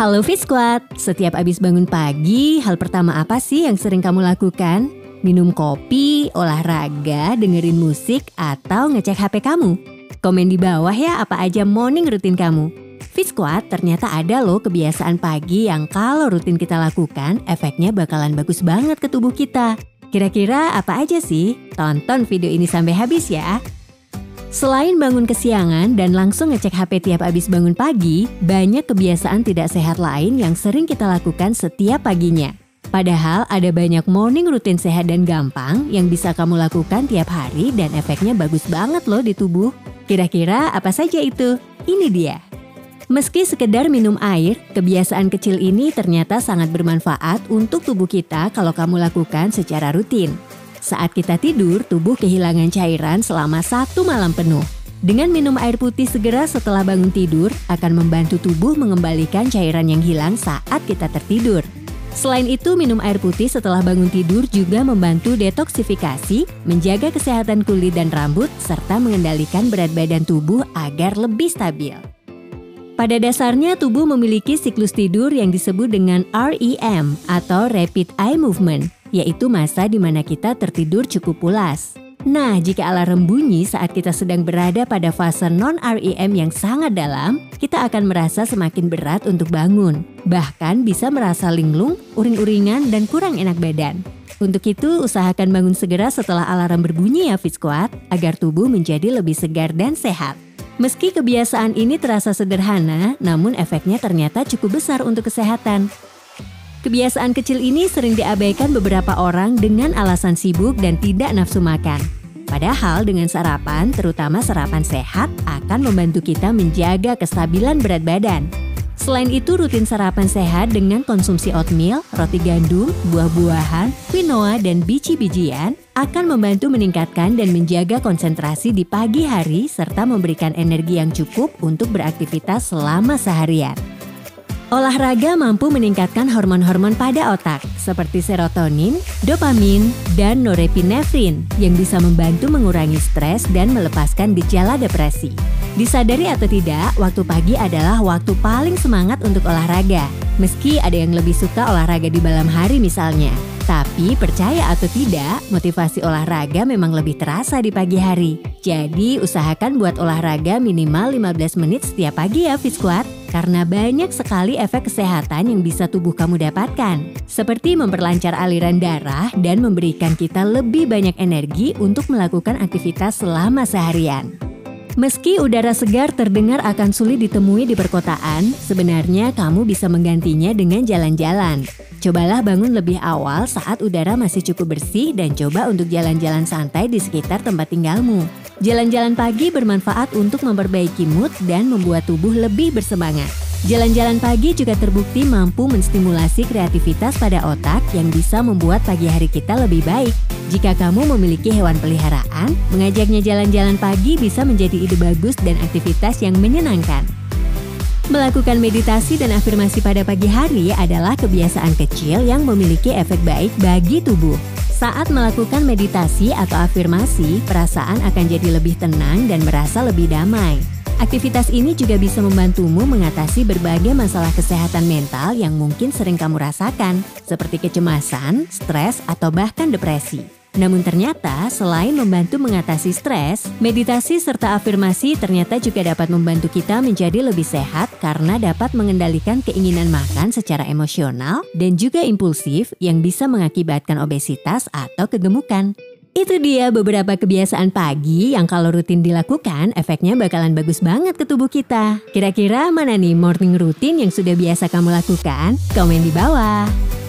Halo Fit Squad, setiap abis bangun pagi, hal pertama apa sih yang sering kamu lakukan? Minum kopi, olahraga, dengerin musik, atau ngecek HP kamu? Komen di bawah ya apa aja morning rutin kamu. Fit Squad ternyata ada loh kebiasaan pagi yang kalau rutin kita lakukan, efeknya bakalan bagus banget ke tubuh kita. Kira-kira apa aja sih? Tonton video ini sampai habis ya. Selain bangun kesiangan dan langsung ngecek HP tiap abis bangun pagi, banyak kebiasaan tidak sehat lain yang sering kita lakukan setiap paginya. Padahal ada banyak morning rutin sehat dan gampang yang bisa kamu lakukan tiap hari dan efeknya bagus banget loh di tubuh. Kira-kira apa saja itu? Ini dia. Meski sekedar minum air, kebiasaan kecil ini ternyata sangat bermanfaat untuk tubuh kita kalau kamu lakukan secara rutin. Saat kita tidur, tubuh kehilangan cairan selama satu malam penuh. Dengan minum air putih segera setelah bangun tidur, akan membantu tubuh mengembalikan cairan yang hilang saat kita tertidur. Selain itu, minum air putih setelah bangun tidur juga membantu detoksifikasi, menjaga kesehatan kulit dan rambut, serta mengendalikan berat badan tubuh agar lebih stabil. Pada dasarnya, tubuh memiliki siklus tidur yang disebut dengan REM atau Rapid Eye Movement yaitu masa di mana kita tertidur cukup pulas. Nah, jika alarm bunyi saat kita sedang berada pada fase non-REM yang sangat dalam, kita akan merasa semakin berat untuk bangun. Bahkan bisa merasa linglung, uring-uringan, dan kurang enak badan. Untuk itu, usahakan bangun segera setelah alarm berbunyi ya Fit Squad, agar tubuh menjadi lebih segar dan sehat. Meski kebiasaan ini terasa sederhana, namun efeknya ternyata cukup besar untuk kesehatan. Kebiasaan kecil ini sering diabaikan beberapa orang dengan alasan sibuk dan tidak nafsu makan. Padahal dengan sarapan, terutama sarapan sehat, akan membantu kita menjaga kestabilan berat badan. Selain itu, rutin sarapan sehat dengan konsumsi oatmeal, roti gandum, buah-buahan, quinoa, dan biji-bijian akan membantu meningkatkan dan menjaga konsentrasi di pagi hari serta memberikan energi yang cukup untuk beraktivitas selama seharian. Olahraga mampu meningkatkan hormon-hormon pada otak seperti serotonin, dopamin, dan norepinefrin yang bisa membantu mengurangi stres dan melepaskan gejala depresi. Disadari atau tidak, waktu pagi adalah waktu paling semangat untuk olahraga. Meski ada yang lebih suka olahraga di malam hari misalnya. Tapi percaya atau tidak, motivasi olahraga memang lebih terasa di pagi hari. Jadi usahakan buat olahraga minimal 15 menit setiap pagi ya Fit Squad karena banyak sekali efek kesehatan yang bisa tubuh kamu dapatkan, seperti memperlancar aliran darah dan memberikan kita lebih banyak energi untuk melakukan aktivitas selama seharian. Meski udara segar terdengar akan sulit ditemui di perkotaan, sebenarnya kamu bisa menggantinya dengan jalan-jalan. Cobalah bangun lebih awal saat udara masih cukup bersih dan coba untuk jalan-jalan santai di sekitar tempat tinggalmu. Jalan-jalan pagi bermanfaat untuk memperbaiki mood dan membuat tubuh lebih bersemangat. Jalan-jalan pagi juga terbukti mampu menstimulasi kreativitas pada otak yang bisa membuat pagi hari kita lebih baik. Jika kamu memiliki hewan peliharaan, mengajaknya jalan-jalan pagi bisa menjadi ide bagus dan aktivitas yang menyenangkan. Melakukan meditasi dan afirmasi pada pagi hari adalah kebiasaan kecil yang memiliki efek baik bagi tubuh. Saat melakukan meditasi atau afirmasi, perasaan akan jadi lebih tenang dan merasa lebih damai. Aktivitas ini juga bisa membantumu mengatasi berbagai masalah kesehatan mental yang mungkin sering kamu rasakan, seperti kecemasan, stres, atau bahkan depresi. Namun ternyata selain membantu mengatasi stres, meditasi serta afirmasi ternyata juga dapat membantu kita menjadi lebih sehat karena dapat mengendalikan keinginan makan secara emosional dan juga impulsif yang bisa mengakibatkan obesitas atau kegemukan. Itu dia beberapa kebiasaan pagi yang kalau rutin dilakukan efeknya bakalan bagus banget ke tubuh kita. Kira-kira mana nih morning routine yang sudah biasa kamu lakukan? Komen di bawah.